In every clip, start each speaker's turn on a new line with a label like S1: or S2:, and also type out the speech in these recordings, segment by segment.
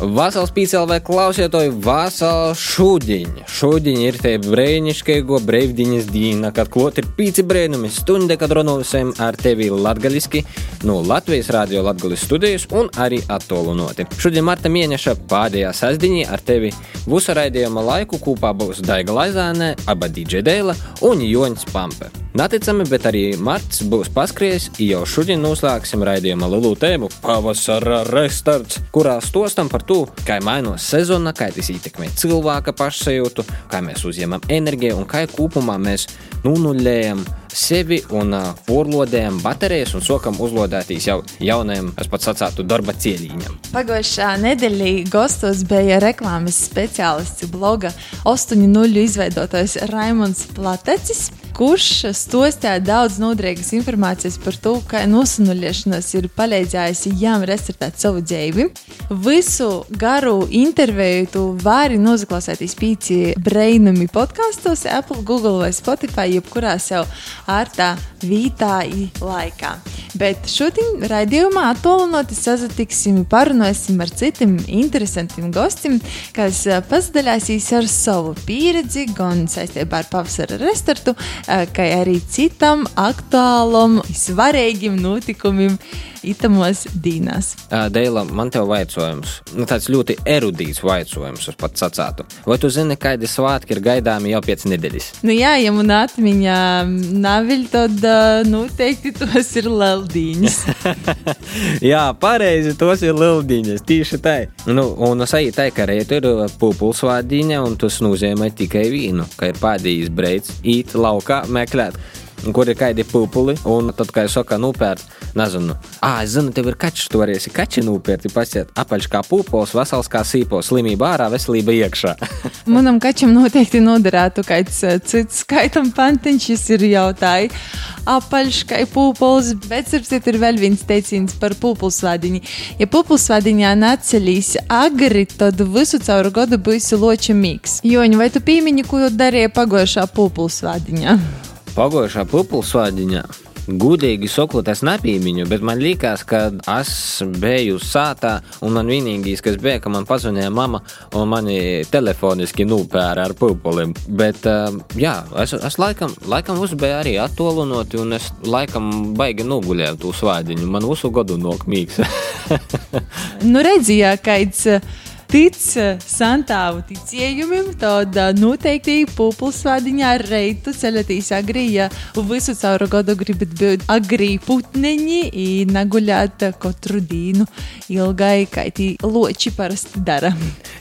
S1: Vasals pīcēlvē klausietoju vasal šūdiņa. Šūdiņa ir te brēniškaigo brīvdiņas dīna, kad klot ir pīci brēnumi stunde, kad runāsim ar tevi latgaliski no Latvijas radio Latgalis studijas un arī attolunoti. Šodien Marta Mieneša pēdējā sasdiņā ar tevi visu raidījuma laiku kopā būs Daiga Laizāne, aba DJ Dēla un Joņs Pampe. Naticami, bet arī Marts būs paskries, jau šodien noslēgsim raidījuma lielu tēmu pavasara restarts, kurā stostam par to, kā mainās sezona, kā tas ietekmē cilvēka pašsajūtu, kā mēs uzņemam enerģiju un kā kopumā mēs nunuļējam sevi un uh, porlodējam baterijas un sākam uzlodēties jau jaunajam, es pats sacītu, darba cieliņam.
S2: Pagājušā nedēļā gastos bija reklāmas speciālists bloga 8.0 izveidotājs Raimons Platecis kurš stostīja daudz noderīgas informācijas par to, kā nosunuļiešanās ir palīdzējusi jām restartēt savu dzīvi. Visu garu interviju tu vari noklausīties pīci brainami podkastos, Apple, Google vai Spotify, jebkurā sev ārtā vītā laikā. Bet šodien raidījumā attālināti sazatiksim, parunāsim ar citiem interesantiem gostiem, kas pasadalīsies ar savu pieredzi gan saistībā ar pavasara restartu, kā arī citam aktuālam, svarīgam notikumam itamos dīnās.
S1: Deila, man te ir jautājums, nu, tāds ļoti erudīts jautājums, es pat sacātu. Vai tu zini, kādi svētki ir gaidāmi jau pēc nedēļas?
S2: Nu, jā, ja man atmiņā nav, tad noteikti tos ir leldiņas.
S1: jā, pareizi, tos ir leldiņas, tieši tā. Nu, un es arī tā, ka reit ir pupulsvādiņa, un tas nozīmē tikai vīnu, ka ir pādījis breids, īt laukā meklēt kur ir kādi pupuli. Un tad, kā jau saka, nopērt, nezinu, ah, es zinu, tev ir kaķis, tu varēsi kaķi nopērt, pasiet apaļš kā pupols, vesels kā sīpos, slimība ārā, veselība iekšā.
S2: Manam kaķim noteikti noderētu kāds cits skaitam pantiņš, šis ir jautāji. Apaļš kā pupols, bet starpsit ir vēl viens teiciens par pupulsvadiņu. Ja pupulsvadiņā neceļīs agri, tad visu cauru gadu būs loča mīgs. Joņa, vai tu pīmiņi, ko darīja pagojušā pupulsvadiņā?
S1: Pagājušā pupulsvādiņā. Gudīgi sakot, es nepīmiņu, bet man liekas, ka es biju sātā, un man vienīgais, kas bija, ka man pazvanīja mama un mani telefoniski nopēra ar pupuliem. Bet, jā, es, es laikam, laikam uzbēju arī attolunoti, un es laikam baigi noguļēju to svādiņu. Man visu gadu nokmīgs.
S2: nu, redzījā, kāds tic santāvu ticējumiem, tad eh, noteikti pupulsvādiņā reitu ceļatīs agri, ja visu cauru gadu gribat būt agri putneņi un naguļāt katru dienu ilgai, kā tī loči parasti dara.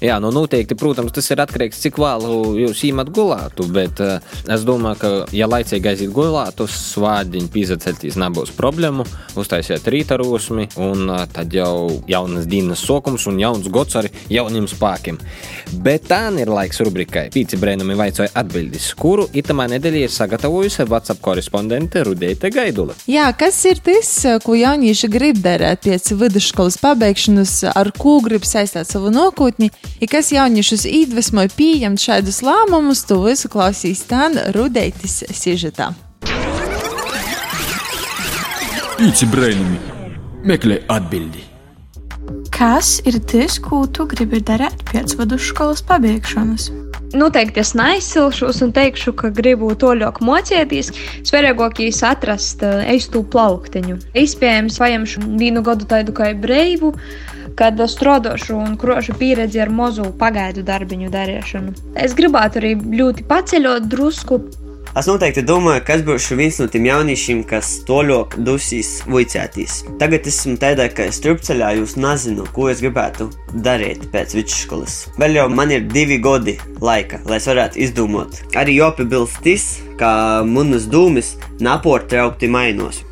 S1: Jā, nu noteikti, protams, tas ir atkarīgs, cik vēlu jūs īmat gulātu, bet uh, es domāju, ka, ja laicīgi aiziet gulātu, svādiņu pīzaceļtīs nebūs problēmu, uztaisiet rīta rosmi, un uh, tad jau jaunas dienas sokums un jauns gods arī jauniem spēkiem. Bet tā ir laiks rubrikai Pīci Brēnumi vaicoja atbildes, kuru itamā nedēļā ir sagatavojusi WhatsApp korespondente Rudeita Gaidula.
S2: Jā, kas ir tas, ko jaunieši grib darīt pēc vidusskolas pabeigšanas, ar ko grib saistīt savu nākotni, ja kas jauniešus iedvesmoja pieņemt šādus lēmumus, to visu klausīs Tāna Rudeitis sižetā.
S3: Pīci Brēnumi meklē atbildi.
S4: Kas ir tas, ko tu gribi darīt pēc vidusskolas pabeigšanas?
S5: Noteikti es neizsilšos un teikšu, ka gribu to ļoti mocīties. Svarīgākais ir atrast eistu plauktiņu. Iespējams, paņemšu vienu gadu tādu kā brīvu, kad strādāšu un krošu pieredzi ar mazu pagaidu darbiņu darīšanu. Es gribētu arī ļoti paceļot drusku,
S6: Es noteikti domāju, ka es būšu viens no tiem jauniešiem, kas toļok dusīs vicētīs. Tagad esmu tādā kā strupceļā, jūs nezinu, ko es gribētu darīt pēc vidusskolas. Vēl jau man ir divi gadi laika, lai es varētu izdomāt. Arī jopibilst tas, ka manas dūmis nepārtraukti mainos.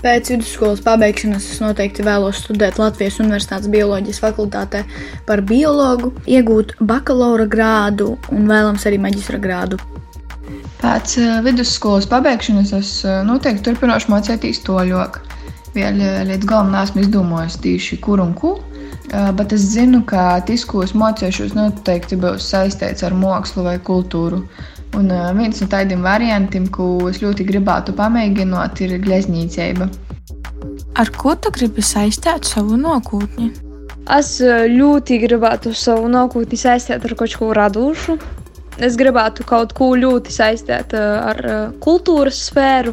S7: Pēc vidusskolas pabeigšanas es noteikti vēlos studēt Latvijas Universitātes bioloģijas fakultātē par biologu, iegūt bakalaura grādu un vēlams arī maģistra grādu.
S8: Pēc vidusskolas pabeigšanas es noteikti turpināšu mācīties toļok. Vēl līdz galam neesmu izdomājis tieši kur un ko, bet es zinu, ka tas, ko es mācīšos, noteikti būs saistīts ar mākslu vai kultūru. Un viens no tādiem variantiem, ko es ļoti gribētu pamēģināt, ir gleznīcība.
S4: Ar ko tu gribi saistīt savu nākotni?
S5: Es ļoti gribētu savu nākotni saistīt ar kaut ko radošu. Es gribētu kaut ko ļoti saistīt ar kultūras sfēru,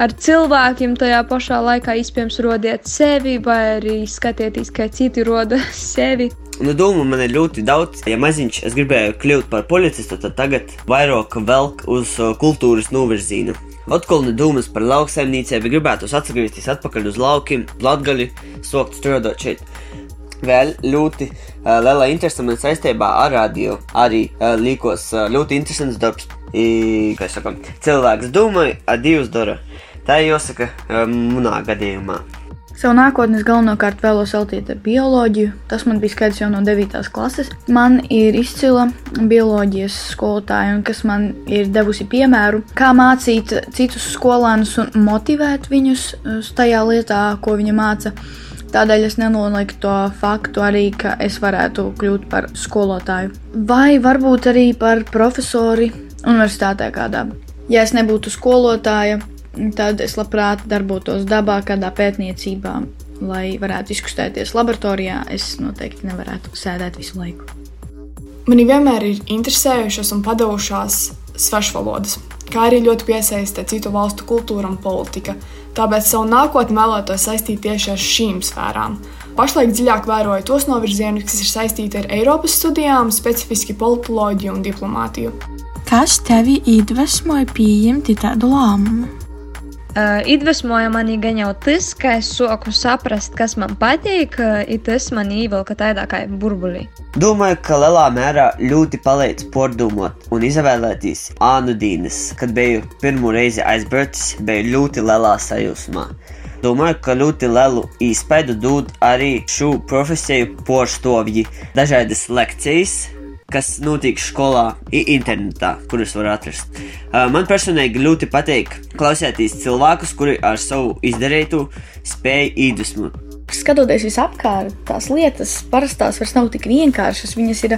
S5: ar cilvēkiem tajā pašā laikā iespējams rodiet sevi, vai arī skatieties, kā citi roda sevi.
S6: Nu, domu man ir ļoti daudz. Ja maziņš es gribēju kļūt par policistu, tad tagad vairāk velk uz kultūras novirzienu. Atkal nedomās par lauksaimniecību, gribētu atgriezties atpakaļ uz laukiem, latgali, sokt strādāt šeit. Vēl ļoti liela interese man saistībā ar radio. Arī uh, līkos uh, ļoti interesants darbs. I, kā jau sakām, cilvēks domāja, a divas dara. Tā ir jāsaka manā gadījumā.
S7: Savu nākotnes galvenokārt vēlos veltīt ar bioloģiju. Tas man bija skaidrs jau no 9. klases. Man ir izcila bioloģijas skolotāja, kas man ir devusi piemēru, kā mācīt citus skolēnus un motivēt viņus tajā lietā, ko viņa māca. Tādēļ es nenolieku to faktu arī, ka es varētu kļūt par skolotāju. Vai varbūt arī par profesori universitātē kādā. Ja es nebūtu skolotāja, tad es labprāt darbotos dabā, kādā pētniecībā, lai varētu izkustēties laboratorijā. Es noteikti nevarētu sēdēt visu laiku.
S9: Mani vienmēr ir interesējušas un padevušās svešvalodas, kā arī ļoti piesaista citu valstu kultūra un politika. Tāpēc savu nākotni vēlētos saistīt tieši ar šīm sfērām. Pašlaik dziļāk vēroju tos novirzienus, kas ir saistīti ar Eiropas studijām, specifiski politoloģiju un diplomātiju.
S4: Kas tevi iedvesmoja pieņemt tādu lēmumu?
S5: Uh, iedvesmoja mani gan jau tas, ka es sāku saprast, kas man patīk, un tas man ievilka tādā kā burbulī.
S6: Domāju, ka lielā mērā ļoti palīdz pārdomāt un izvēlēties ānu dīnes. Kad biju pirmo reizi aizbraucis, biju ļoti lielā sajūsmā. Domāju, ka ļoti lielu iespēju dod arī šo profesiju porštovji, dažādas lekcijas, kas notiek skolā, internetā, kurus var atrast. Man personīgi ļoti patīk klausīties cilvēkus, kuri ar savu izdarītu spēju iedvesmot.
S7: Skatoties visapkārt, tās lietas parastās vairs nav tik vienkāršas. Viņas ir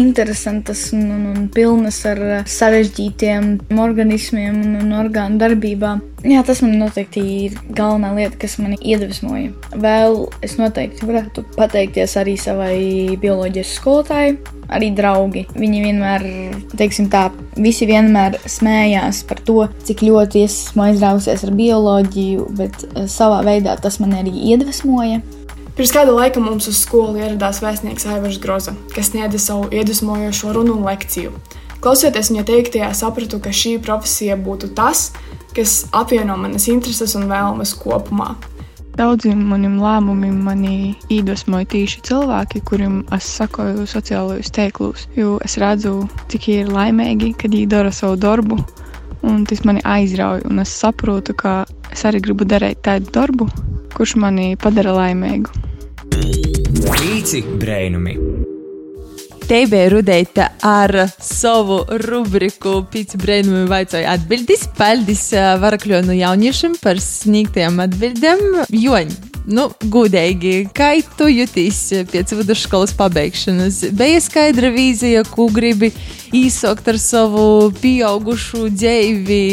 S7: interesantas un, un, un pilnas ar sarežģītiem organismiem un, un orgānu darbībām. Jā, tas man noteikti ir galvenā lieta, kas mani iedvesmoja. Vēl es noteikti varētu pateikties arī savai bioloģijas skolotājai, arī draugi. Viņi vienmēr, teiksim tā, visi vienmēr smējās par to, cik ļoti esmu aizrāvusies ar bioloģiju, bet eh, savā veidā tas man arī iedvesmoja.
S9: Pirms kāda laika mums uz skolu ieradās vēstnieks Aivars Groza, kas sniedza savu iedvesmojošo runu un lekciju. Klausoties viņa teiktajā, sapratu, ka šī profesija būtu tas, kas apvieno manas intereses un vēlmes kopumā.
S8: Daudziem maniem lēmumiem manī iedvesmoja tieši cilvēki, kuriem es sakoju sociālajos tīklos. Jo es redzu, cik viņi ir laimīgi, kad viņi dara savu darbu, un tas mani aizrauja. Es saprotu, ka es arī gribu darīt tādu darbu, kurš mani padara laimīgu.
S10: Pīci brēnumi!
S2: Teibē Rudeita ar savu rubriku Pīci brēnumi vaicoja atbildes. Paldies Varakļonu jauniešiem par sniegtajām atbildēm. Joņ, nu, gudīgi, kā tu juties pēc vidusskolas pabeigšanas? Bija skaidra vīzija, ko gribi īsākt ar savu pieaugušu dzīvi,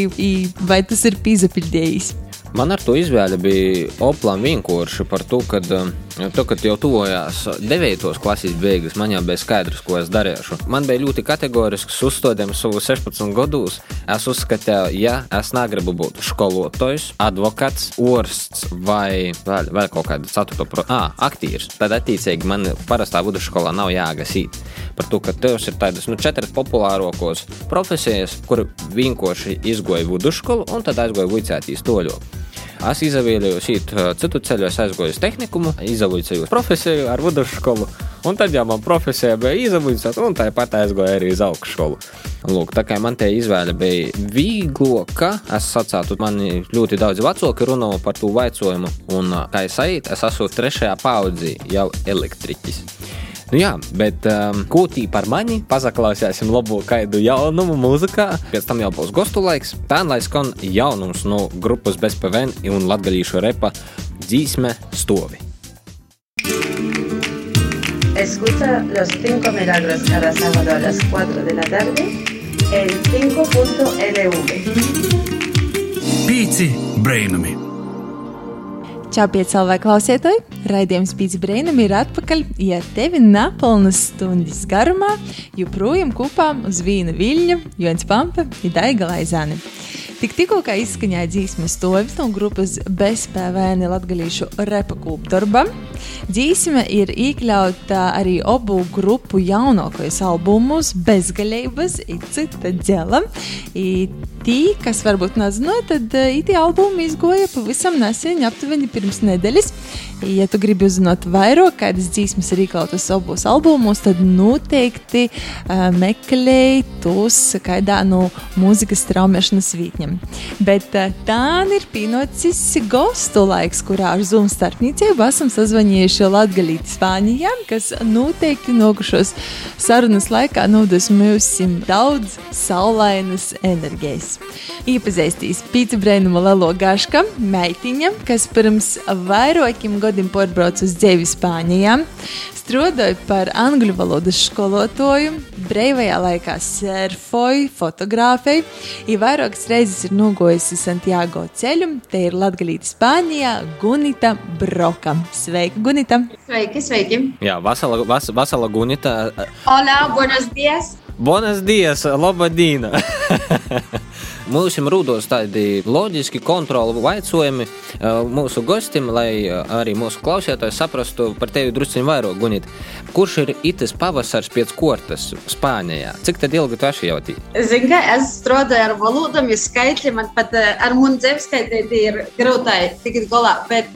S2: vai tas ir pīzapildījis?
S1: Man ar to izvēle bija oplam vienkārši par to, ka, to, kad jau tuvojās 9. klases beigas, man jau bija skaidrs, ko es darīšu. Man bija ļoti kategorisks uzstādījums savus 16 gadus. Es uzskatīju, ja es negribu būt skolotājs, advokāts, orsts vai vēl, vēl kaut kāda ceturto pro... ah, aktieris, tad attiecīgi man parastā vidusskolā nav jāgasīt. Par to, ka tev ir tādas nu, četras populārākās profesijas, kur vienkārši izgoja vidusskolu un tad aizgoja vicētīs toļo. Es izvēlējos iet citu ceļu, es aizgoju uz tehnikumu, izvēlējos profesiju ar vidusskolu, un tad jau man profesija bija izvēlēta, un tāpat aizgoju arī uz augšskolu. Lūk, tā kā man te izvēle bija vīgloka, es sacītu, man ļoti daudz vecāki runā par to vaicojumu, un kā es aitu, es esmu trešajā paudzī jau elektriķis. Nu jā, bet um, kūtī par mani pazaklausīsim labo kaidu jaunumu mūzikā. Pēc tam jau būs gostu laiks. Tā lai skan jaunums no grupas bez PVN un latgalīšu repa dzīsme stovi.
S11: Escucha los cinco milagros cada sábado a las 4 de la tarde el 5.lv.
S3: Pīci brainami!
S2: Čau, piecēlā klausītāji! Raidījums Pīcis Brainam ir atpakaļ, ja tevi nepilnas stundas garumā, joprojām kopā uz vīna viļņa, Jons Pampa un Daiga Laizāni. Tik tikko izskaņāja dzīsmas stāvis no grupas BSPVN Latvijas repa kūpdarba. Dzīsme ir iekļauta arī abu grupu jaunākajos albumos Bezgaļības, Cita Dzela. Tī, kas varbūt nezināja, tad ītie albumi izgoja pavisam nesen, aptuveni pirms nedēļas. Ja tu gribi uzzināt vairāk, kādas dziesmas ir iekļautas abos albumos, tad noteikti uh, meklēj tos kādā no mūzikas traumēšanas vītņiem. Bet uh, tā ir pienācis gostu laiks, kurā ar Zoom starpniecību esam sazvanījuši Latgalīti Spānijā, kas noteikti nokušos sarunas laikā nodos mums daudz saulainas enerģijas. Iepazīstīs Pīta Brēnuma Lelo Gaška, meitiņa, kas pirms vairākiem gadiem pārbrauca uz dzīvi Spānijā, strādāja par angļu valodas skolotāju, brīvajā laikā surfoja, fotografēja, un vairākas reizes ir nogojusi Santiago ceļu. Te ir Latvijas Spānijā Gunita Broka. Sveika, Gunita!
S12: Sveiki, sveiki!
S1: Jā, vasala, vas, vasala Gunita.
S12: Hola, buenos dias!
S1: Buenos dias, labadīna! Mums ir rūdos tādi loģiski kontroli jautājumi mūsu gostiem, lai arī mūsu klausītāji saprastu par tevi drusciņu vairāk, Gunīt. Kurš ir itis pavasars pēc kortas Spānijā? Cik tad ilgi tu esi jau tī?
S12: Zini, ka es strādāju ar valodām, ir skaitļi, man pat ar munu dzīves skaitļi ir grūtai tikt galā, bet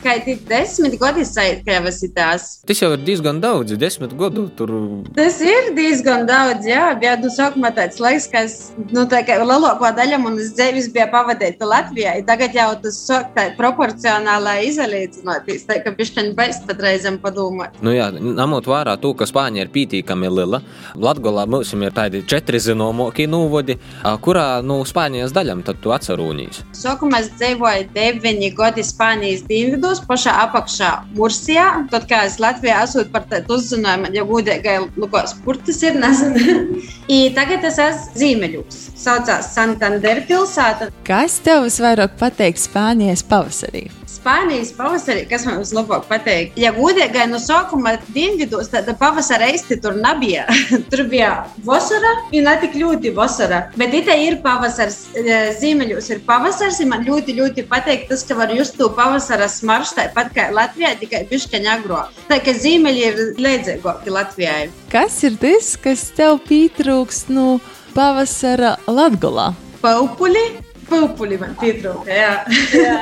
S12: kā ir desmit gadi sajūt, ka jau esi tās.
S1: Tas jau ir diezgan daudz, desmit gadu tur.
S12: Tas ir diezgan daudz, jā, bija nu sākumā tāds laiks, kas, nu, tā kā lielāko daļa manas dzīves bija pavadīta Latvijā. Tagad jau tas sāk tā proporcionāli izalīdzināties. Tā kā pišķiņa baist pat reizēm padomāt.
S1: Nu jā, ņemot vērā to, ka Spāņa ir pītīkami liela, Latgolā mums ir tādi četri zinomokie nūvodi, kurā nu Spānijas daļam tad tu atcerūnīs.
S12: Sākumā es dzīvoju deviņi gadi Spānijas dienvidos, pašā apakšā Mursijā. Tad, kā es Latvijā esmu par tādu uzzinājumu, ja gudīgi, lukos, kur tas ir, nezinu. tagad es esmu Zīmeļos. Saucās Santander pilsēta.
S2: Kas tev visvairāk patīk Spānijas pavasarī?
S12: Spānijas pavasarī, kas man vislabāk patīk, ja godīgi no sākuma dienvidos, tad pavasara īsti tur nebija. tur bija vasara, un ne tik ļoti vasara. Bet it ir pavasars, zīmeļos ir pavasars, un man ļoti, ļoti patīk tas, ka var just to pavasara smaršu, tāpat kā Latvijā, tikai bišķiņa agro. Tā kā zīmeļi ir līdzīgāki Latvijai.
S2: Kas ir tas, kas tev pietrūkst no pavasara Latgolā?
S12: Populi Pupuļi man pietrūka. Jā, jā.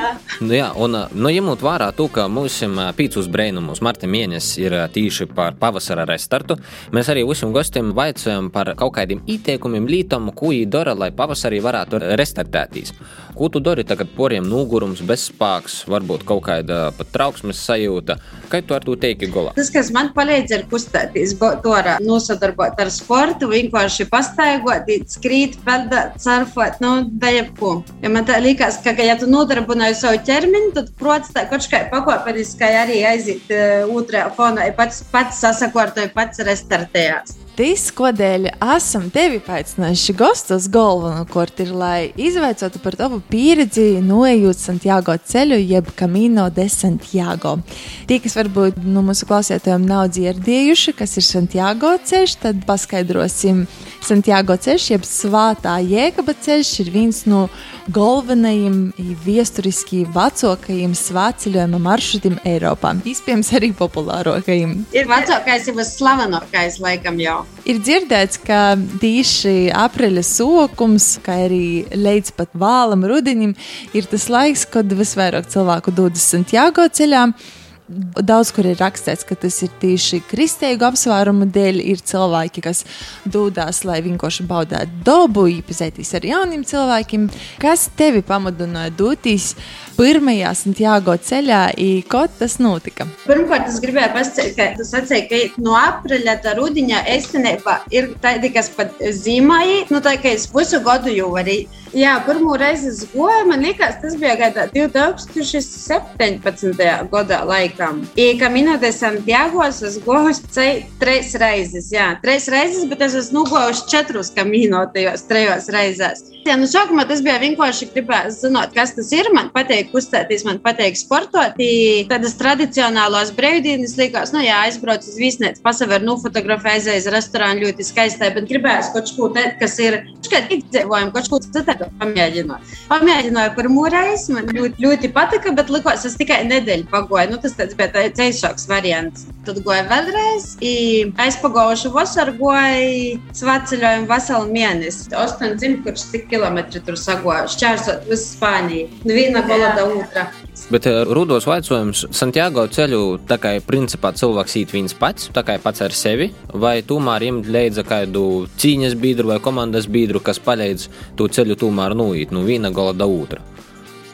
S1: nu, jā un nu, ņemot vērā to, ka mūsu pīcis brīnumus marta mēnesis ir tieši par pavasara restartu, mēs arī visiem gostiem vaicājam par kaut kādiem ieteikumiem, lītam, ko viņi dara, lai pavasarī varētu restartēties. Ko tu dari tagad, poriem nogurums, bezspēks, varbūt kaut kāda pat trauksmes sajūta? Kā tu ar to teiki golā?
S12: Tas, kas man palīdz ir kustēties, to ar nosadarbot ar sportu, vienkārši pastaigot, skrīt, peldēt, surfot, nu, da jebko. Ja man tā liekas, ka, ja tu nodarbināji savu ķermeni, tad, protams, tā kaut kā pakāpeniski arī aiziet uh, otrajā fonā, pats, pats sasakortoja, pats restartējās.
S2: Tas, kodēļ esam tevi paaicinājuši gastos galvenokārt, ir, lai izveicotu par tavu pieredzi, noejot Santiago ceļu, jeb Camino de Santiago. Tie, kas varbūt no nu, mūsu klausītājiem nav dzirdējuši, kas ir Santiago ceļš, tad paskaidrosim. Santiago ceļš, jeb Svētā Jēkaba ceļš, ir viens no galvenajiem viesturiski vecākajiem svētceļojuma maršrutiem Eiropā. Iespējams, arī populārākajiem.
S12: Ir vecākais, jau slavenākais, laikam jau.
S2: Ir dzirdēts, ka tieši aprīļa sokums, kā arī līdz pat vālam rudenim, ir tas laiks, kad visvairāk cilvēku dodas Santiago ceļā. Daudz kur ir rakstīts, ka tas ir tieši kristīgu apsvērumu dēļ. Ir cilvēki, kas dodas, lai vienkārši baudītu dabu, iepazīties ar jauniem cilvēkiem. Kas tevi pamudināja doties pirmajā Santiago ceļā, kā tas notika?
S12: Pirmkārt, es gribēju pasakīt, ka tu sacīki, ka no aprīļa līdz rudenim īstenībā ir tādi, kas pat zīmēji, nu tā kā es visu gadu jau arī. Jā, pirmo reizi es goju, man liekas, tas bija gadā 2017. gadā laikam. I Camino de Santiago es ce- trīs reizes, jā, trīs reizes, bet es esmu nogojusi četrus Camino tajos trijos reizēs. Jā, nu sākumā tas bija vienkārši gribēju zināt, kas tas ir. Man patīk kustēties, man patīk sportot. Tādas tradicionālās brīvdienas likās, nu jā, aizbrauc uz viesnīcu, pasaver, nu fotografē, aizies restorānu ļoti skaistai, bet gribēju kaut ko tādu, kas ir, kā izdzīvojumi, kaut ko citādu pamēģināt. Pamēģināju pirmo reizi, man ļoti, ļoti patika, bet likās, es tikai nedēļu pagoju. Nu, tas tāds bija tāds ceļšoks variants. Tad goju vēlreiz, i aizpagaušu vasaru goju svaceļojumu veselu mēnesi. 800 kurš cik kilometri tur sagoju, šķērsot visu Spāniju. Nu, viena gola da otra.
S1: Bet eh, rudos jautājums, Santiago ceļu tā kā principā cilvēks īt viens pats, tā kā pats ar sevi, vai tomēr ņemt līdzi kādu cīņas biedru vai komandas biedru, kas palīdz to ceļu tomēr nūīt no viena gala da otra.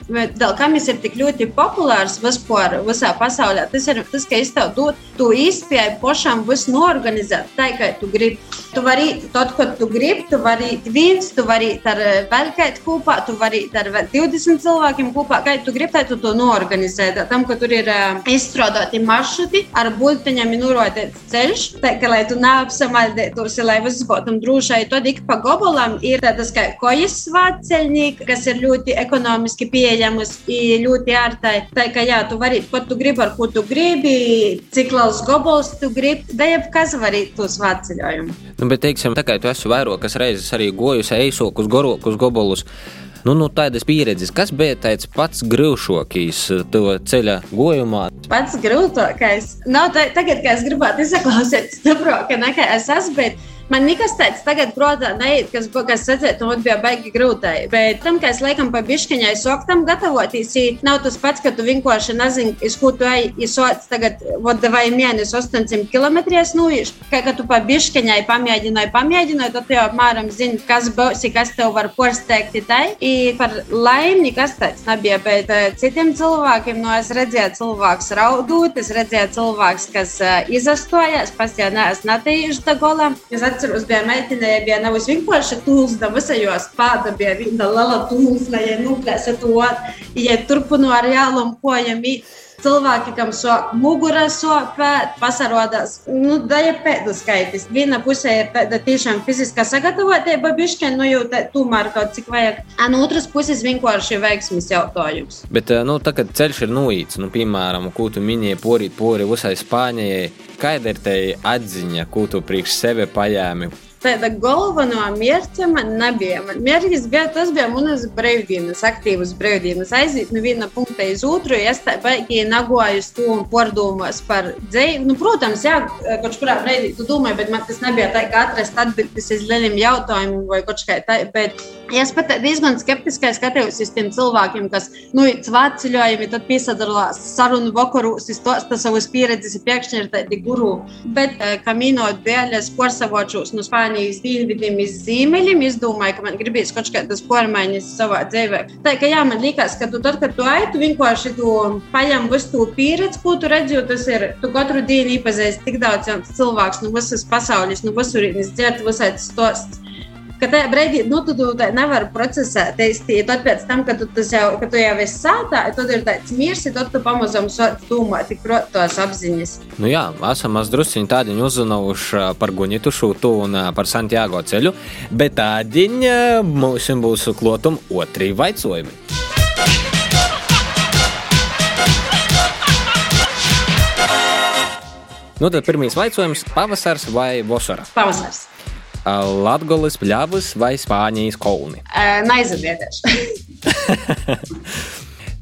S12: Dēļ kam viņš ir tik ļoti populārs vispār, visā pasaulē, tas ir tas, ka es tev dodu to izpēju pašam visu norganizēt, tā kā tu gribi. Tu vari tad, kad tu gribi, tu vari viens, tu vari ar eh, vēl kādu kopā, tu vari ar vēl 20 cilvēkiem kopā, kā tu gribi, tad tu to norganizē. Tam, ka tur ir uh, izstrādāti maršruti, ar bultiņiem ir norādīts ceļš, tā kā lai tu neapsamaldētos, lai viss būtu drošai, tad ik pa gabalam ir tādas kā kojas svāceļnieki, kas ir ļoti ekonomiski pieejamas, ļoti ārtai. Tā kā jā, tu vari, ko tu gribi, ar ko tu gribi, cik liels gabals tu gribi, da jebkas var īt to svāceļojumu.
S1: Nu, bet, teiksim, tā kā tu esi vairākas reizes arī gojusi eisokus, gorākus gobolus. Nu, nu, tādas pieredzes, kas bija tāds pats grūšākais to ceļa gojumā?
S12: Pats grūtākais. Nav tā, tagad, kad es gribētu izklausīties stiprāk, nekā es esmu. Bet... Man nekas tāds tagad, protams, neiet, kas, kas redzēt, un bija baigi grūtai. Bet tam, ka es laikam pa bišķiņai soktam gatavoties, nav tas pats, ka tu vienkārši nezini, iz ko tu ej, izsots tagad, vod vai mēnesis 800 km nūjiš. Kā ka tu pa bišķiņai pamēģināji, pamēģināji, tad tu jau apmēram zini, kas būs, kas tev var porsteigti tai. I par laimi nekas tāds nebija, bet uh, citiem cilvēkiem, no es redzēju cilvēks raudūt, es redzēju cilvēks, kas uh, izastojās, pats jau neesmu natījuši da golam. Es atceros, bija meitene, bija nevis vienkārši tūlzda, visajos pāda bija viena liela tūlzda, ja nuplēsa to, ja turpinu ar jālam kojam. Cilvēki, kam sāk mugura sāpēt, pasarodās, nu, daļa pēdu skaitis. Viena pusē ir tāda tiešām fiziskā sagatavotība, bišķi, nu, jau tā, tomēr kaut cik vajag. A no otras puses vienkārši veiksmis jautājums.
S1: Bet, nu, tā kā ceļš ir nuīts, nu, piemēram, ko tu minēji porīt pori visai Spānijai, kāda ir tā atziņa, ko tu priekš sevi paņēmi?
S12: Tāda galvenā mērķa man nebija. Mērķis bija tas, bija manas brīvdienas, aktīvas brīvdienas. Aiziet no viena punkta uz otru, es tā baigi nagoju to un pārdomos par dzīvi. Nu, protams, jā, kaut kurā brīdī tu domāji, bet man tas nebija tā, ka atrast atbildes uz lieliem jautājumiem vai kaut kā tā. Bet es pat diezgan skeptiski skatījos uz tiem cilvēkiem, kas, nu, cvāceļojumi, tad piesadarās sarunu vakarus, izstosta savas pieredzes, pēkšņi ir tādi guru. Bet, kamino dēļ, es pārsavočos no Spānijas. Spānijas dienvidiem iz ziemeļiem. Es domāju, ka man gribīs kaut kādas pārmaiņas savā dzīvē. Tā kā jā, man liekas, ka tu tad, kad tu ej, tu vienkārši tu paņem visu to pieredzi, ko tu redzi, tas ir, tu katru dienu iepazīsti tik daudz cilvēku no visas pasaules, no visurienes dzert visādi stosts ka tajā brīdī nu, tu, tu nevari procesēt īsti. Tad, pēc tam, kad tu, jau, kad tu jau esi sātā, tad ir tāds miers, tad tu pamazām domā tik tos apziņas.
S1: Nu jā, esam mazdrusciņi tādiņi uzzinājuši par Gunitu šūtu un par Santiago ceļu, bet tādiņi mums būs klotum otrī vaicojumi. Nu, tad pirmais jautājums - pavasars vai vasara?
S12: Pavasars.
S1: Latvijas pļavas vai Spānijas kolni?
S12: Uh, Neizabieties.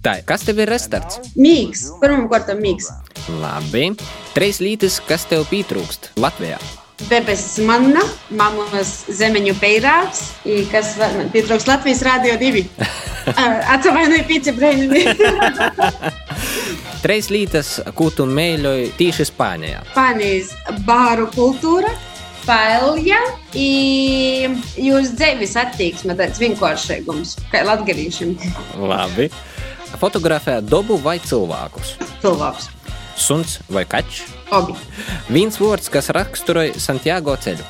S1: Tā, kas tev ir restorāns?
S12: Mīgs. Pirmkārt, mīgs.
S1: Labi. Trīs lītas, kas tev pietrūkst Latvijā?
S12: Debesis manna, mammas zemeņu peirāgs, kas pietrūkst Latvijas Rādio 2. Atvainojiet, pīci brēnumi.
S1: Trīs lītas, ko tu mēļoji tīši Spānijā?
S12: Spānijas bāru kultūra paelja, i jūs dzīves attieksme, tāds vienkāršīgums, kā latgadīšiem.
S1: Labi. Fotografē dabu vai cilvēkus?
S12: Cilvēkus.
S1: Suns vai kaķis?
S12: Obi.
S1: Viens vārds, kas raksturoja Santiago ceļu.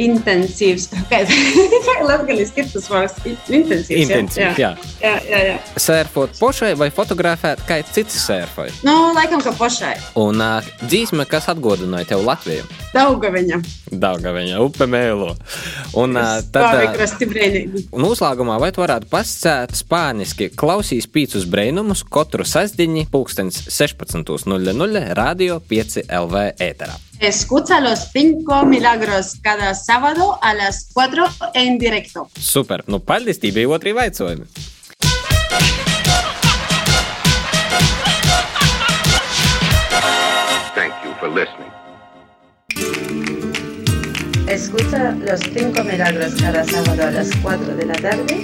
S12: intensīvs. Kā latgaliski ir tas vārds? Intensīvs.
S1: Intensīvs, jā.
S12: Jā, jā, jā.
S1: Sērfot pošai vai fotografēt, kā cits sērfoja?
S12: Nu, laikam, ka pašai.
S1: Un uh, dzīsme, kas atgādināja tev Latviju?
S12: Daugaviņa.
S1: Daugaviņa, upe mēlo. Un uh, tad. Uh. Un uzlāgumā vai tu varētu pasakāt spāniski klausīs pīcis brainumus katru sastāvdiņu, pulkstenis 16.00 Radio 5 LV ēterā.
S12: Escucha los cinco milagros cada sábado a las 4 en directo.
S1: Super, nu paldies, tī bija otri vaicojumi.
S13: Thank you for listening.
S11: Escucha los cinco milagros cada sábado a las 4 de la tarde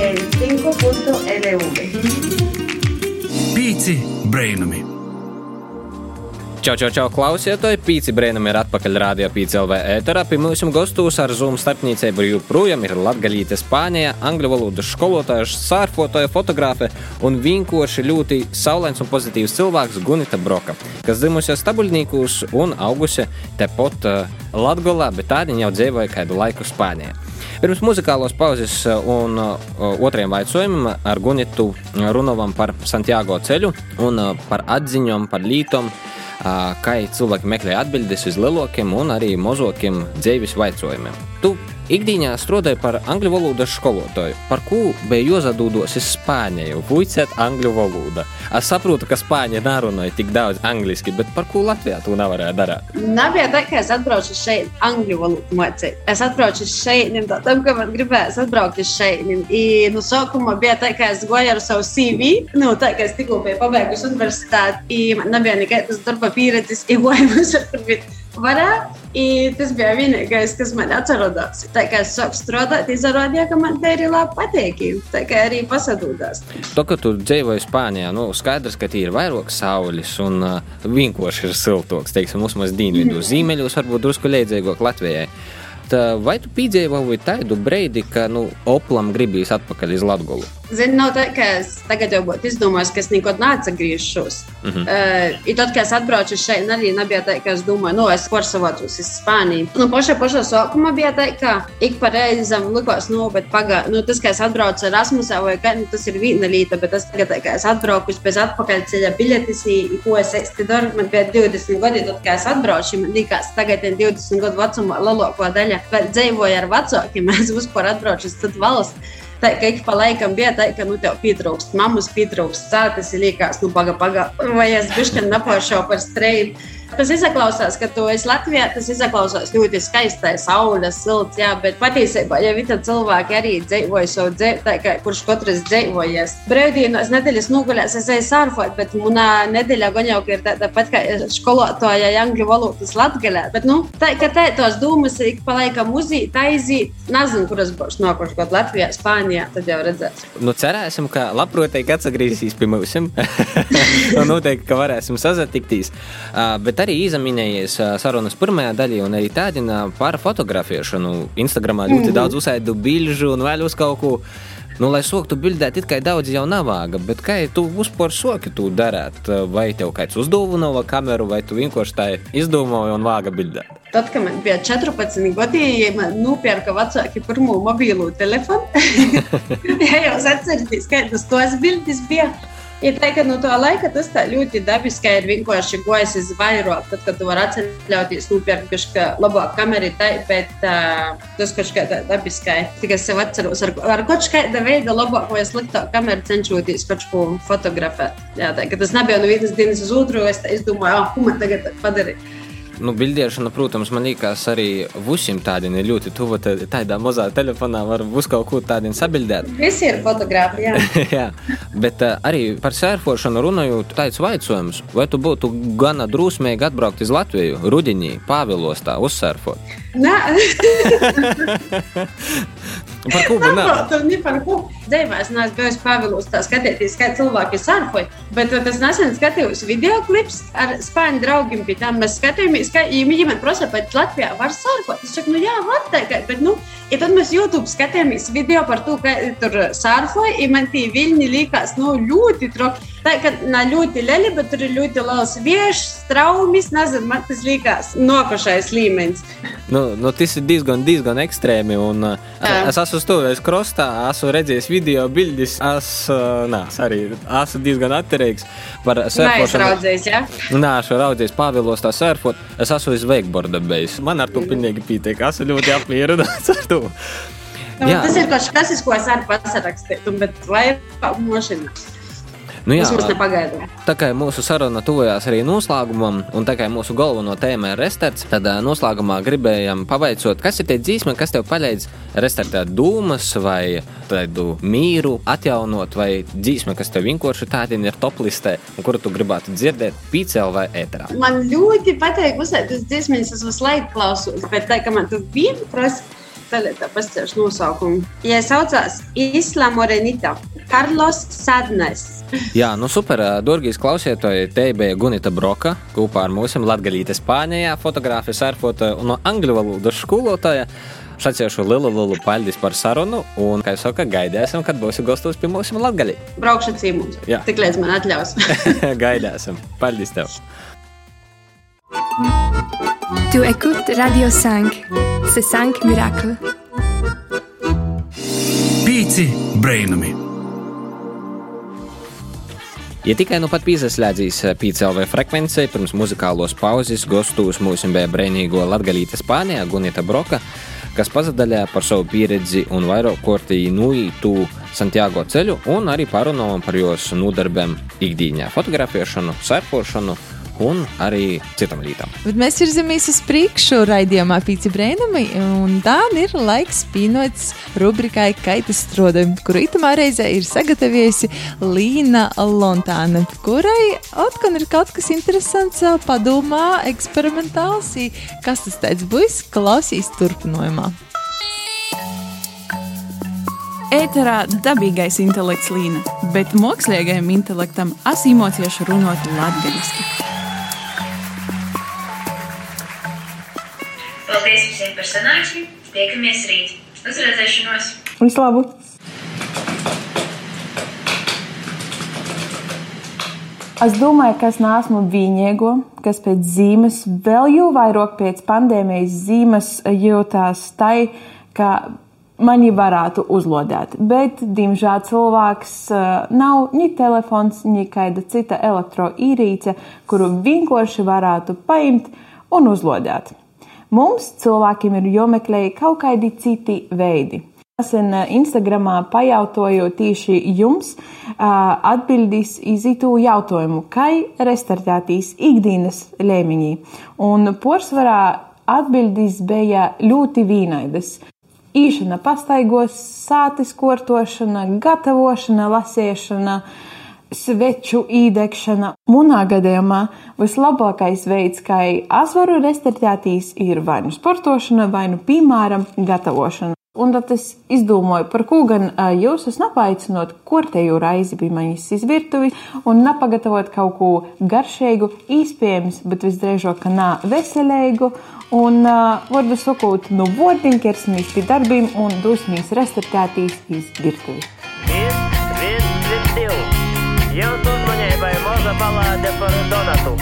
S11: en 5.lv.
S3: Pīci brainami!
S1: Čau, čau, čau, klausietāji! Pīci brēnam ir atpakaļ Rādio 5 LV ēterā. Pie mums gastos ar Zoom starpniecību joprojām ir latgaļīte Spānijā, angļu valodas skolotāja, sārfotāja, fotogrāfe un vienkārši ļoti saulains un pozitīvs cilvēks Gunita Broka, kas dzimusi Stabuļnīkos un augusi tepat uh, Latgolā, bet tādi jau dzīvoja kādu laiku Spānijā. Pirms muzikālos pauzes un uh, otriem jautājumiem ar Gunitu runājām par Santiago ceļu un par atziņām, par lītām, kā cilvēki meklē atbildes uz lielākiem un arī mazākiem dzīves jautājumiem. Tu ikdienā strādāji par angļu valodas skolotāju, par ko bija jāsadūdos uz Spāniju, puicēt angļu valodu. Es saprotu, ka Spāņi nerunāja tik daudz angliski, bet par ko Latvijā to nevarēja darīt?
S12: Nebija tā, ka es atbraucu šeit, angļu valodu mācīt. Es atbraucu šeit, tam, ka man gribējās atbraukt šeit. I, nu, sākumā bija tā, ka es goju ar savu CV, nu, tā, ka es tikko biju pabeigusi universitāti, i man nebija nekādas darba pieredzes, i goju ar kurvīt varētu. I tas bija vienīgais, kas man atcerodās. Tā kā es sāku strādāt, izrādījās, ka man te ir labi patīk. Tā kā arī pasadūdās.
S1: To, ka tu dzīvoji Spānijā, nu, skaidrs, ka tie ir vairāk saules un uh, vienkārši ir siltoks. Teiksim, mums maz dienvidu zīmeļos varbūt drusku līdzīgāk Latvijai. Tā, vai tu piedzīvoji tādu brīdi, ka nu, Oplam gribīs atpakaļ uz Latviju?
S12: Zini, nav tā, ka es tagad jau būtu izdomājis, ka es nekad neatgriežos.
S1: Mm -hmm.
S12: Uh, tad, kad es atbraucu šeit, arī nebija tā, ka es domāju, no es pārsavātos uz Spāniju. Nu, pašā pašā sākumā bija tā, ka ik pa reizam likās, nu, bet pagā, nu, tas, ka es atbraucu ar Erasmusā, vai kā, nu, tas ir viena lieta, bet tas tagad, ka es atbraucu bez atpakaļceļa biļetes, ko es īsti daru, man bija 20 gadi, tad, kad es atbraucu, man likās, tagad ir 20 gadu vecumā lielākā daļa, bet dzīvoju ar vecākiem, es vispār atbraucu uz citu valsts. Tā kā ik pa laikam bija tā, ka nu, tev pietrūkst mammas, pietrūkst sāpes, liekas, nu, paga, paga, vai es bišķi nepāršau par streitu. Tas izklausās, ka tu esi Latvijā, tas izklausās ļoti skaisti, saules, silts, jā, bet patiesībā jau visi cilvēki arī dzīvoja savu dzīvi, tā kurš katrs dzīvojas. Brīvdienos nedēļas nogulēs es eju sārfot, bet manā nedēļā gan jau ir tāda pat kā skolotāja angļu valodas latgalē. Bet, nu, tā, ka tā, tos domas ik pa laikam uzīt, aizīt, nezinu, kuras būs nākošais gads Latvijā, Spānijā, tad jau redzēs.
S1: Nu, cerēsim, ka labprotīgi atgriezīsies pie mums. un noteikti, ka varēsim sazatikties. Uh, bet arī izminējies uh, sarunas pirmajā daļā, un arī tādina par fotografēšanu. Instagramā ļoti
S14: Mhm.
S1: daudz uzsaidu bilžu un vēl uz kaut ko. Nu, lai soktu bildēt, it kā daudz jau nav vāga, bet kā tu vispār soki to darāt? Vai tev kāds uzdāvināja kameru, vai tu vienkārši tā izdomāji un vāga bildēt?
S12: Tad, kad man bija 14 gadi, man nopirka vecāki pirmo mobilo telefonu. Jā, jau atcerieties, kādas tos bildes bija. Ja tā kā no tā laika tas tā ļoti dabiski ir vienkārši gojis uz vairāk, tad, kad tu vari atļauties nopirkt kaut kādu labāku kameru, tā, bet uh, tas kaut kā tā dabiski. Tikai sev atceros, ar, ar kaut kāda veida labāku vai sliktāku kameru cenšoties kaut ko fotografēt. Jā, tā, ka tas nebija no vienas dienas uz otru, es, tā, es domāju, ah, ko man tagad padarīt.
S1: Nu, bildēšana, protams, man liekas, arī visiem tādiem ir ļoti tuva. tā- Tādā mazā telefonā var uz kaut ko tādiem sabildēt.
S12: Visi ir fotografi, jā.
S1: Jā, bet uh, arī par sērfošanu runājot, tāds jautājums, vai tu būtu gana drusmīgi atbraukt uz Latviju rudenī, Pāvilostā, uzsērfot?
S12: Nē,
S1: Par nav?
S12: Tur ne par ko. Dzīvē es neesmu bijis Pāvilos, tā skatīties, kā cilvēki sarfoja. Bet tas nesen skatījos video klips ar spāņu draugiem. Pie tam mēs skatījāmies, kā ja viņi man prasa, vai Latvijā var sarfot. Es saku, nu jā, var teikt, bet nu. Ja tad mēs YouTube skatījāmies video par to, kā tur sarfoja, ja man tie viļņi likās nu, ļoti troki. Tā kā nav ļoti lieli, bet tur ir ļoti liels vieši, straumis. Nezinu, man tas liekas nokošais līmenis.
S1: Nu, nu, tas ir diezgan, diezgan ekstrēmi. Un, uh, es esmu stāvējis krustā, esmu redzējis video, bildes. Es uh, nā, arī esmu diezgan atturīgs par surfošanu.
S12: jā.
S1: Nē, es esmu raudzījis Pāvilos tā surfot. Es esmu uz wakeboarda bijis. Man ar to pilnīgi pietiek. Esmu ļoti apmierināts ar to.
S12: Nu,
S1: Jā.
S12: tas ir kaut kas, ko es arī pasarakstīju, bet vairāk mošina.
S1: Nu, jā,
S12: Tas mums nepagaidām.
S1: Tā kā mūsu saruna tuvojās arī noslēgumam, un tā kā mūsu galveno tēma ir restarts, tad noslēgumā gribējām pavaicot, kas ir tie dzīsmi, kas tev palīdz restartēt dūmas vai tādu mīru atjaunot, vai dzīsmi, kas tev vienkārši tādi ir top listē, un kuru tu gribētu dzirdēt pīcēl vai ēterā.
S12: Man ļoti patīk uzsākt tas dziesmas, es visu laiku klausos, bet tā kā man tu vienu prasa, tad tā pastāšu nosaukumu. Ja saucās Isla Morenita, Karlos Sadnes.
S1: Jā, nu super, ā, Durgijas klausītāji, te bija Gunita Broka kopā ar mūsu latgalīte Spānijā, fotogrāfija, surfota un no angļu valodas skolotāja. Šaciešu lielu, lielu paldies par sarunu, un, kā jau saka, gaidēsim, kad būsi gastos pie mums Latgalī.
S12: Braukšu cīmums.
S1: Jā.
S12: Tik līdz man atļaus.
S1: gaidēsim. Paldies tev!
S13: Tu écoutes Radio 5. C'est 5 miracles.
S3: Pīci brainami!
S1: Ja tikai nu pat piesaistīs PCLV frekvencei, pirms muzikālos pauzes gostos mūsu brīvīgo latgalīte Spānijā, Gunita Broka, kas pazadaļā par savu pieredzi un vairāk kārtīgi nuītu Santiago ceļu un arī parunājām par jos nodarbēm ikdienā - fotografēšanu, surfošanu un arī citam lītam.
S2: Bet mēs virzamies uz priekšu raidījumā Pīci Brēnami, un tā ir laiks pīnots rubrikai Kaitas strode, kuru itamā reizē ir sagatavojusi Līna Lontāne, kurai atkal ir kaut kas interesants padomā, eksperimentāls, kas tas tāds būs, klausīs turpinājumā.
S14: Ēterā dabīgais intelekts līna, bet mākslīgajam intelektam es īmociešu runāt latviešu.
S15: Paldies visiem par sanāksmi. Tiekamies rīt. Uz redzēšanos!
S14: Vislabāk!
S16: Es domāju, ka es neesmu vienīgo, kas pēc zīmes, vēl jau vairāk pēc pandēmijas zīmes jūtās tai, ka mani varētu uzlodēt. Bet, diemžēl, cilvēks uh, nav ni telefons, ni kāda cita elektroīrīce, kuru vienkārši varētu paimt un uzlodēt. Mums, cilvēkiem, ir jāmeklē kaut kādi citi veidi. Nesen Instagramā pajautāju tieši jums atbildīs iz itu jautājumu, kā restartētīs ikdienas līmenī. Un pārsvarā atbildīs bija ļoti vīnaidas. Īšana pastaigos, sātis kortošana, gatavošana, lasēšana, sveču īdegšana. Manā gadījumā vislabākais veids, kā es varu restartētīs, ir vai nu sportošana, vai nu, piemēram, gatavošana. Un tad es izdomāju, par ko gan jūs esat apaicinot kortēju raizi bija manis izvirtuvi un nepagatavot kaut ko garšīgu, īspējams, bet visdrīzāk, ka nā veselīgu. Un, uh, varbūt sakot, no vārdiem ķersimies pie darbiem un dosimies restartētīs izvirtuvi.
S17: Jūsu uzmanībai maza balāde par Donatu.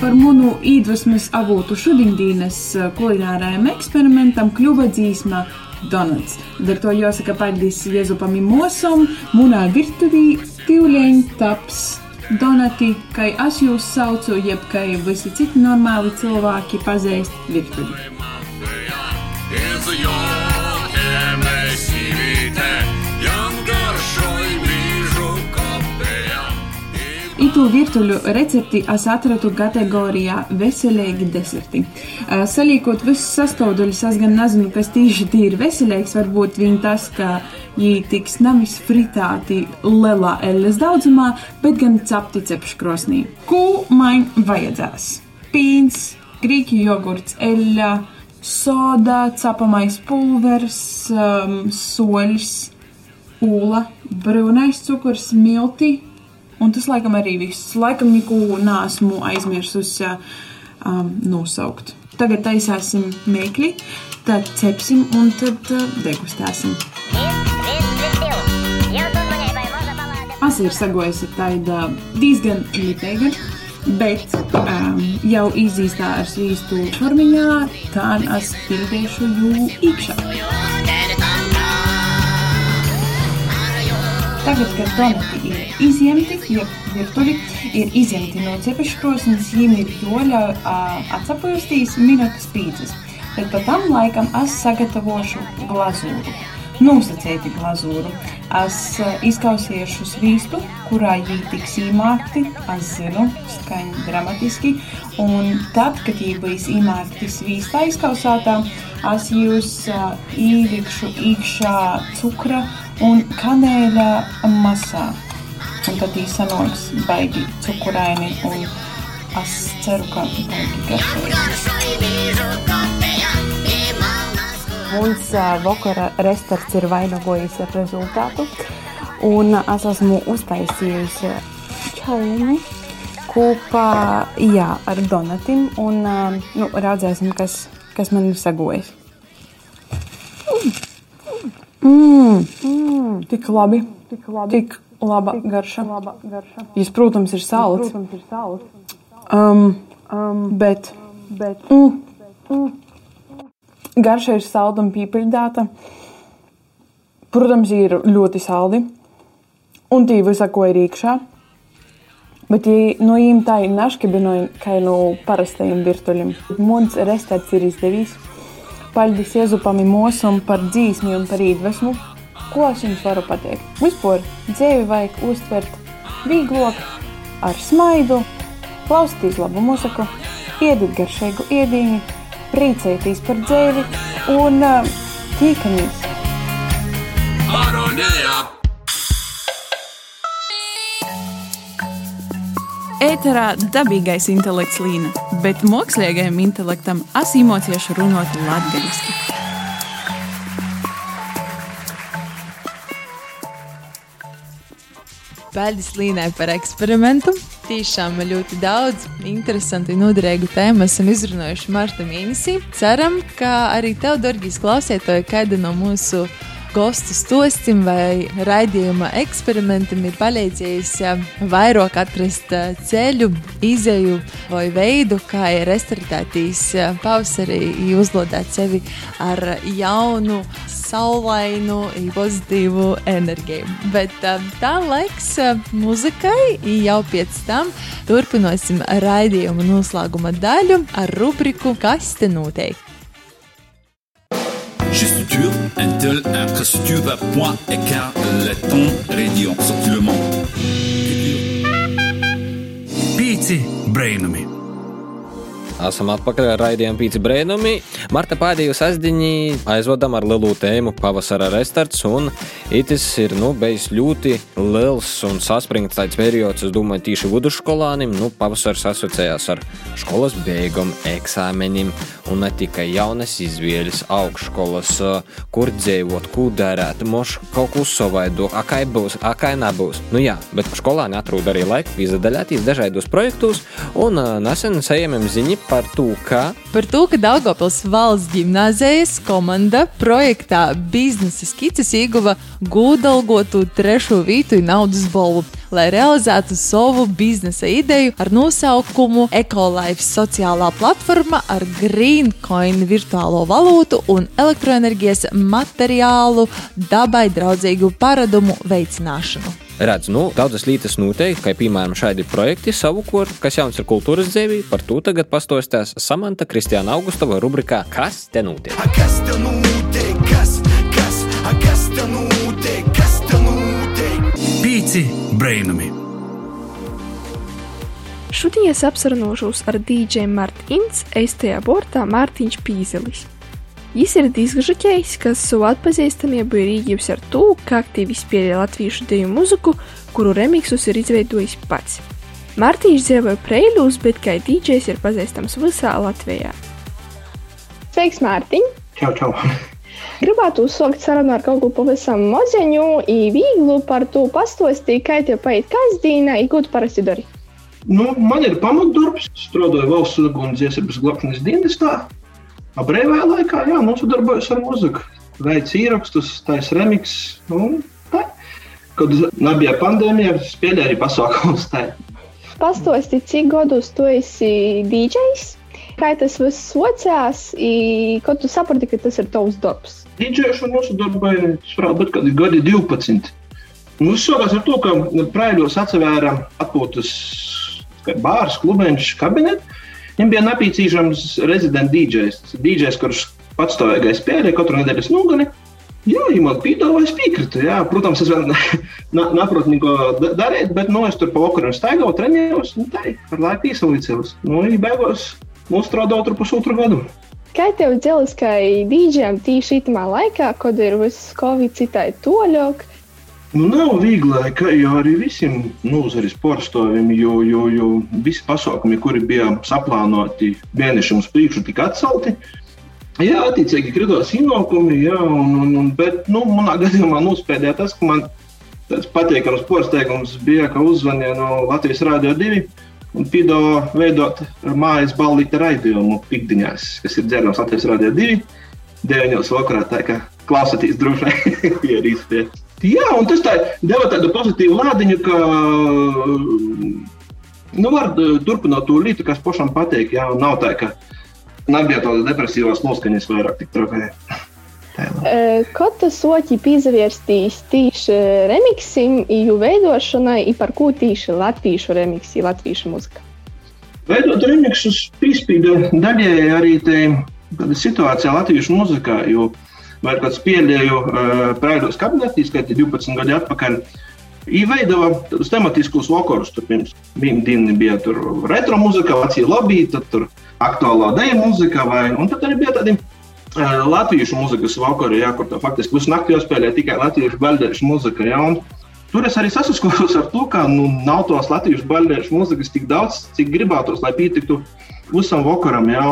S14: Par manu iedvesmas avotu šodienas kulinārajam eksperimentam kļuva dzīsma Donuts. Ar to jāsaka paldies Jēzupam Mosam, munā virtuvī tīvlēņ taps. Donati, kā es jūs saucu, jeb kā visi citi normāli cilvēki pazīst virtuvi. Itu virtuļu recepti es atradu kategorijā veselīgi deserti. Salīkot visus sastāvdaļus, es gan nezinu, kas tieši tie ir veselīgs. Varbūt viņi tas, ka viņi tiks nevis fritāti lielā elles daudzumā, bet gan cepti cepškrosnī. Ko man vajadzēs? Pīns, grīķu jogurts, eļļa, soda, cepamais pulvers, um, soļs, ūla, brūnais cukurs, milti, Un tas laikam arī viss. Laikam neko nesmu aizmirsusi um, nosaukt. Tagad taisāsim mēkli, tad cepsim un tad uh, degustēsim. Es Māsa ir sagojusi tāda diezgan lipīga, bet um, jau izīstā ar svīstu formiņā, tā es pildīšu jū iekšā. Tagad, kad donati ir izņemti, jeb virtuļi ir izņemti no cepeškrosnes, ir jāļauj atsapūstīs minūtes pīcis. Bet pa tam laikam es sagatavošu glazūru. Nosacīti glazūru. Es izkausīšu svīstu, kurā viņi tiks īmākti. Es zinu, skaņa dramatiski. Un tad, kad viņi būs īmākti svīstā izkausātā, es jūs uh, ielikšu iekšā cukra un kanēļa masā. Un tad viņi sanāks baigi cukuraini un es ceru, ka baigi garšīgi.
S16: Mums vakara restorāns ir vainagojis ar rezultātu. Un es esmu uztaisījusi čaini kopā jā, ar Donatim. Un, nu, redzēsim, kas, kas man ir sagojis. Mm, mm, tik labi. Tik labi. Tik laba garša. Laba garša. Jis, protams, ir salds.
S14: Protams, ir salds.
S16: Um, um, bet, bet mm, mm. Garša ir salda un pīpeļdāta. Protams, ir ļoti saldi. Un tī visa, ko ir iekšā. Bet, ja no viņiem tā ir naškabinoja, kā no parastajiem virtuļiem, mums restorāns ir izdevies. Paldies Iezupam mūsam par dzīsmi un par iedvesmu. Ko es jums varu pateikt? Vispār dzīvi vajag uztvert vieglāk, ar smaidu, klausīties labu mūziku, iedot garšīgu ēdienu, priecēties par dzīvi un tīkamies!
S18: Aronija!
S19: Ēterā dabīgais intelekts līna, bet mākslīgajam intelektam es īmociešu runāt latviešu.
S2: Paldies Līnai par eksperimentu. Tiešām ļoti daudz interesantu un noderīgu tēmu esam izrunājuši marta mēnesī. Ceram, ka arī tev, Dorgijas klausītāji, kāda no mūsu gostu stostim vai raidījuma eksperimentam ir palīdzējis eh, vairāk atrast eh, ceļu, izēju vai veidu, kā ir restartētīs eh, pavasarī, uzlodēt sevi ar jaunu, saulainu, pozitīvu enerģiju. Bet tā laiks muzikai jau pēc tam turpināsim raidījuma noslēguma daļu ar rubriku Kas te notiek?
S3: culture, Intel, infrastructure, point, écart, le temps, radio, sorti le monde. Pitié, brain Me.
S1: Esam atpakaļ ar raidījumu Pīci Brēnumi. Marta pēdējo sasdiņu aizvadam ar lielu tēmu pavasara restarts, un itis ir, nu, bijis ļoti liels un saspringts tāds periods, es domāju, tīši vidusskolānim, nu, pavasars asociējās ar skolas beigām, eksāmenim, un ne tikai jaunas izvēles, augšskolas, kur dzīvot, ko darīt, moš kaut ko savaido, akai būs, akai nebūs. Nu jā, bet skolāni atrod arī laiku izdalīties dažādos projektos, un nesen saņēmām ziņu par to, ka
S2: Par to, ka Daugopils valsts gimnāzijas komanda projektā biznesa skices ieguva gūdalgotu trešo vītu naudas balvu, lai realizētu savu biznesa ideju ar nosaukumu Ecolife sociālā platforma ar Greencoin virtuālo valūtu un elektroenerģijas materiālu dabai draudzīgu paradumu veicināšanu.
S1: Redz, nu, daudzas lietas noteikti, kā piemēram šādi projekti savukārt, kas jauns ir kultūras dzīvī, par to tagad pastostās Samanta Kristiāna Augustova rubrikā Kas te notiek?
S18: Kas te notiek? Kas, kas, a, kas te notiek? Kas te notiek?
S3: Pīci brainami.
S20: Šodien es apsarunāšos ar DJ Martins, eistajā bortā Mārtiņš Pīzelis. Ir diskžokejs, kas savu atpazīstamību ir ieguvis ar to, ka aktīvi spēlē latviešu deju muziku, kuru remixus ir izveidojis pats. Mārtiņš dzīvoja Preilūs, bet kā DJs ir pazīstams visā Latvijā. Sveiks, Mārtiņ!
S21: Čau, čau!
S20: Gribētu uzsākt sarunu ar kaut ko pavisam maziņu, īvīglu par to pastostīt, kā tev paiet kasdīnā, i ko tu parasti dari.
S21: Nu, man ir pamatdarbs, strādāju valsts uguns iesabas glabšanas dienestā. Brīvajā laikā, jā, nodarbojos ar muziku. Veids īrakstus, taisa remix. Nu, tā. Kad nebija pandēmija, spēlēja arī pasākumus. tā.
S20: Pastāsti, cik gadus tu esi DJs? Kā tas viss sociās, i kad tu saprati, ka tas ir tavs darbs?
S21: Dīdžēšana mūsu darbā ir varētu būt kādi gadi 12. Nu, Mums sākās ar to, ka Praiļos atsevēra atpūtas bārs, klubiņš, kabinets. Viņam bija nepieciešams rezidents DJs. Ir DJs, kurš patstāvīgais spēlē katru nedēļas nogali. Jā, ja man piedāvāja, es piekrītu. Jā, protams, es vēl ne- ne- neprotu neko da- darīt, bet nu, es tur pa vakaram staigāju, trenējos, un tā ar laiku īsalīdzējos. Nu, un beigās mums strādāja tur pusotru gadu.
S20: Kā tev dzēlis, kā DJam tīši itamā laikā, kad ir viss Covid citai toļok?
S21: Nu, nav viegli, ka jau arī visiem nozares porcelāniem, jo, jo, jo visi pasākumi, kuri bija saplānoti mēnešiem uz priekšu, tika atcelti. Jā, attiecīgi kritās ienākumi, jā, un, un, un, bet nu, manā gadījumā nospēdēja tas, ka man tāds patīkams porcelāns bija, ka uzzvanīja no Latvijas Rādio 2 un piedāvāja veidot mājas ballīta raidījumu pikdiņās, kas ir dzērnams Latvijas Rādio 2. 9. vakarā, tā kā klausāties droši vien, ir izpēta. Jā, un tas tā deva tādu pozitīvu lādiņu, ka nu, var eh, turpināt to lietu, kas pašam patīk. Jā, nav tā, ka nebija tādas depresīvās noskaņas vairāk tik trakē.
S20: E, Kad tu soķi pīzavērstīs tīši remiksim, ju veidošanai, i par ko tīši latviešu remiksi, latviešu muzika?
S21: Veidot remixus piespīda daļēji arī tāda situācija latviešu muzikā, jo vai kāds pieļēju uh, praidos kabinetīs, kad 12 gadi atpakaļ, Īveidoja tādus tematiskus vakarus. Tur pirms viena diena bija retro mūzika, vecie lobby, tad tur aktuālā dēļa mūzika, vai, un tad arī bija tādi uh, latviešu mūzikas vakari, jā, kur tā faktiski visu nakti jāspēlē tikai latviešu baļķiešu mūzika. Jā, un Tur es arī saskaros ar to, ka nu, nav tos latviešu baļķiešu mūzikas tik daudz, cik gribētos, lai pietiktu visam vakaram. Jā,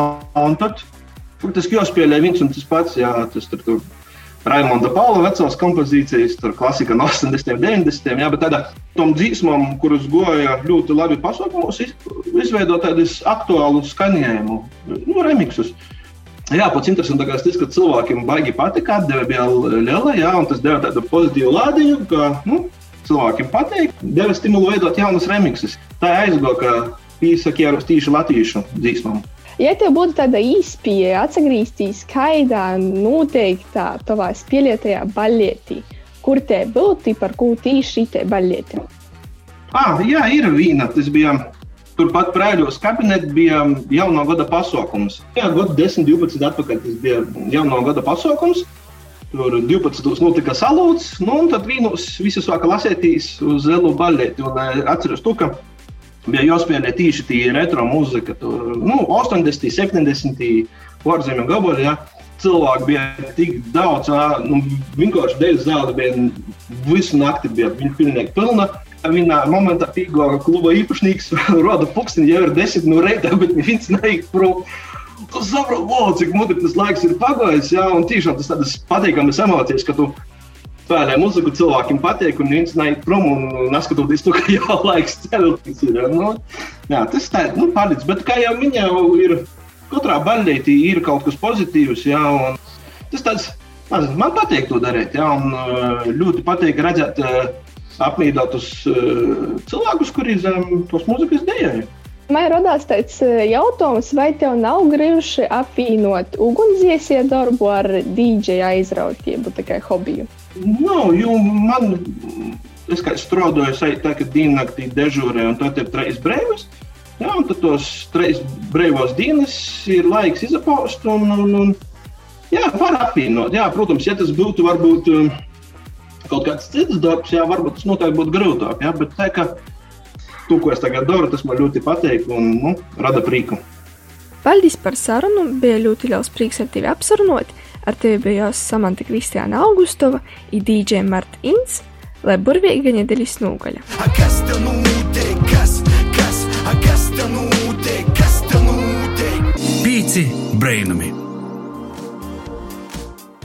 S21: un tad faktiski jāspēlē viens un tas pats. Jā, tas tur, tur Raimonda Paula vecās kompozīcijas, tur klasika no 80. un 90. Jā, bet tādā tom dzīsmām, kuras goja ļoti labi pasaukumos, izveidot tādus aktuālus skaņojumu, nu, remixus. Jā, pats interesantākais tas, ka cilvēkiem baigi patika, atdeve bija liela, jā, un tas deva tādu pozitīvu lādiņu, ka nu, cilvēkiem patīk, deva stimulu veidot jaunus remixus. Tā aizgoja, ka pīsaki ar tīši latviešu dzīsmām.
S20: Ja tev būtu tāda īspēja atgriezties skaidrā, noteiktā tavā spēlētajā baļķī, kur te būtu, par ko tieši šī baļķa?
S21: Ah, jā, ir viena. Tas bija turpat Prēļos kabinetā, bija jaunā gada pasākums. Jā, gada 10, 12 atpakaļ tas bija jaunā gada pasākums. Tur 12. notika salūts, nu, un tad vīnos visi sāka lasēties uz zelu baļķi. Atceros to, ka bija jāspēlē tieši tī retro mūzika. Tur, nu, 80, 70, ārzemju gabali. Ja. Cilvēki bija tik daudz, nu, vienkārši dēļ zāle bija visu nakti, bija viņa pilnīgi pilna. Vienā momentā pīgāja kluba īpašnieks, roda pulksteni, jau ir desmit no reitā, bet neviens neiet prom. Tu saproti, wow, cik mudri tas laiks ir pagājis, jā, un tiešām tas tādas patīkamas emocijas, ka tu spēlē muziku, cilvēkiem patīk, un viens neiet prom, un neskatoties to, ka jau laiks celties ir. Nu, jā, tas tā, nu, palīdz, bet kā jau minēju, ir katrā baļķī ir kaut kas pozitīvs, jā, tas tāds, nezinu, man patīk to darīt, jā, un uh, ļoti patīk redzēt uh, apmīdātus uh, cilvēkus, kuri zem tos muzikas dēļ.
S20: Man radās tāds eh, jautājums, vai tev nav grūti apvienot ugunsdzēsēju darbu ar DJ aizrautību, tā kā hobiju?
S21: Nav, jo man, es kā strādāju, tā kā diennaktī dežūrē, un tad ir trīs brīvas. Jā, un tad tos trīs brīvos dienas ir laiks izapaust, un, un, un jā, var apvienot. Jā, protams, ja tas būtu varbūt um, kaut kāds cits darbs, jā, varbūt tas noteikti būtu grūtāk. Jā, bet tā to, ko es tagad daru, tas man ļoti patīk un nu, rada prieku.
S20: Paldies par sarunu. Bija ļoti liels prieks ar tevi apsarunot. Ar tevi bija Samanta Kristiāna Augustova, DJ Marta Inns, lai burvīga nedēļas nogaļa.
S18: Kas tev notiek? Kas, kas, kas tev notiek? Kas tev notiek?
S3: Pīci brainami!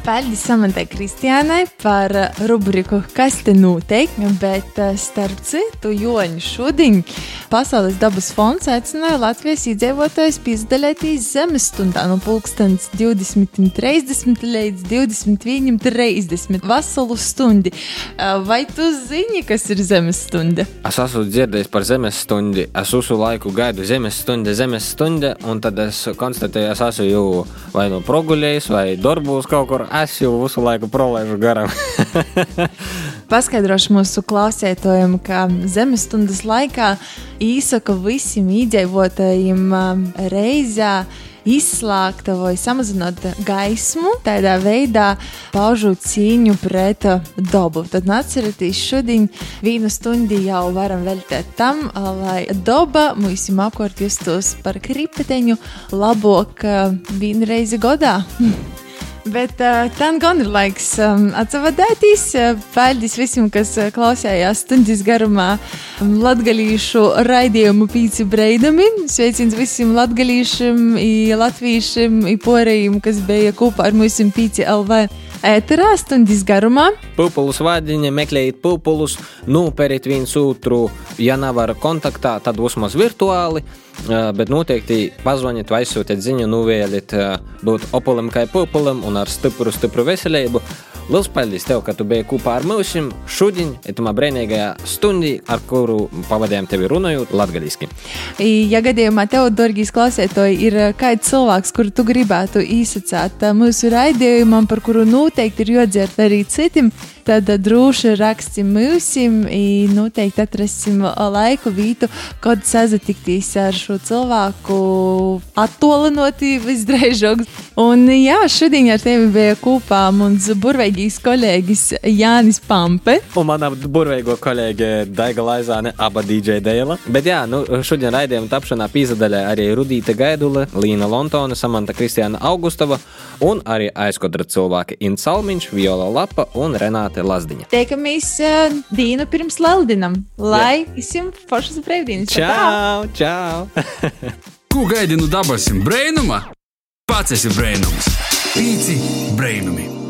S2: Paldies Samantai Kristiānai par rubriku Kas te notiek, bet eh, starp citu Joņu šodien Pasaules dabas fonds aicināja Latvijas iedzīvotājus piedalīties zemes stundā no pulkstens 20.30 līdz 21.30 veselu stundi. Eh, Vai tu zini, kas ir zemes stunda?
S1: Es esmu dzirdējis par zemes stundu. Es visu laiku gaidu zemes stundu, zemes stundu, un tad es konstatēju, es esmu jau vai nu proguļējis, vai darbos kaut kur. Es jau visu laiku prolaižu garām.
S2: Paskaidrošu mūsu klausētājiem, ka zemes stundas laikā īsaka visiem iedzīvotājiem um, reizē izslēgta vai samazinot gaismu, tādā veidā paužot cīņu pret uh, dabu. Tad atcerieties, šodien vienu stundu jau varam veltīt tam, uh, lai daba mums apkārt justos par kripeteņu labāk vienu reizi gadā. Bet uh, tam gan ir laiks um, atsevadēties. Uh, Paldies visiem, kas uh, klausījās stundas garumā um, latgalīšu raidījumu pīci breidami. Sveiciens visiem latgalīšiem, i latviešiem, porējiem, kas bija kopā ar mums pīci LV. Ēterā stundas garumā.
S1: Pupulus vārdiņa, meklējiet pupulus, noperiet viens otru. Ja nav ar kontaktā, tad vismaz virtuāli. Bet noteikti pazvaniet vai aizsūtiet ziņu, nuvēliet būt opolim kā pupulim un ar stipru, stipru veselību. Liels paldies tev, ka tu biji kopā ar mums šodien, itamā brīvīgajā stundā, ar kuru pavadījām tevi runājot latviešu.
S2: Ja gadījumā tev, dārgais klausētāji, ir uh, kāds cilvēks, kuru tu gribētu īsacēt uh, mūsu raidījumam, par kuru noteikti ir jādzird arī citam, tad droši raksti mūsim, un noteikti atrasim laiku, vītu, kad sazatikties ar šo cilvēku, attolinoti visdrīzāk. Un jā, šodien ar tevi bija kopā mans burveigīs kolēģis Jānis Pampe.
S1: Un mana burveigo kolēģe Daiga Laizāne, aba DJ Dēla. Bet jā, nu, šodien raidījuma tapšanā pīzadaļā arī Rudīta Gaidula, Līna Lontona, Samanta Kristiāna Augustava un arī aizkodra cilvēki Ints Salmiņš, Viola Lapa un Renāte Lazdiņa.
S2: Tiekamies uh, dienu pirms Laudinam, lai visiem foršas brīvdienas.
S1: Čau! Čau!
S3: Ko gaidi no dabasim brēnuma? Pats esi brēnums. Pīci brēnumi.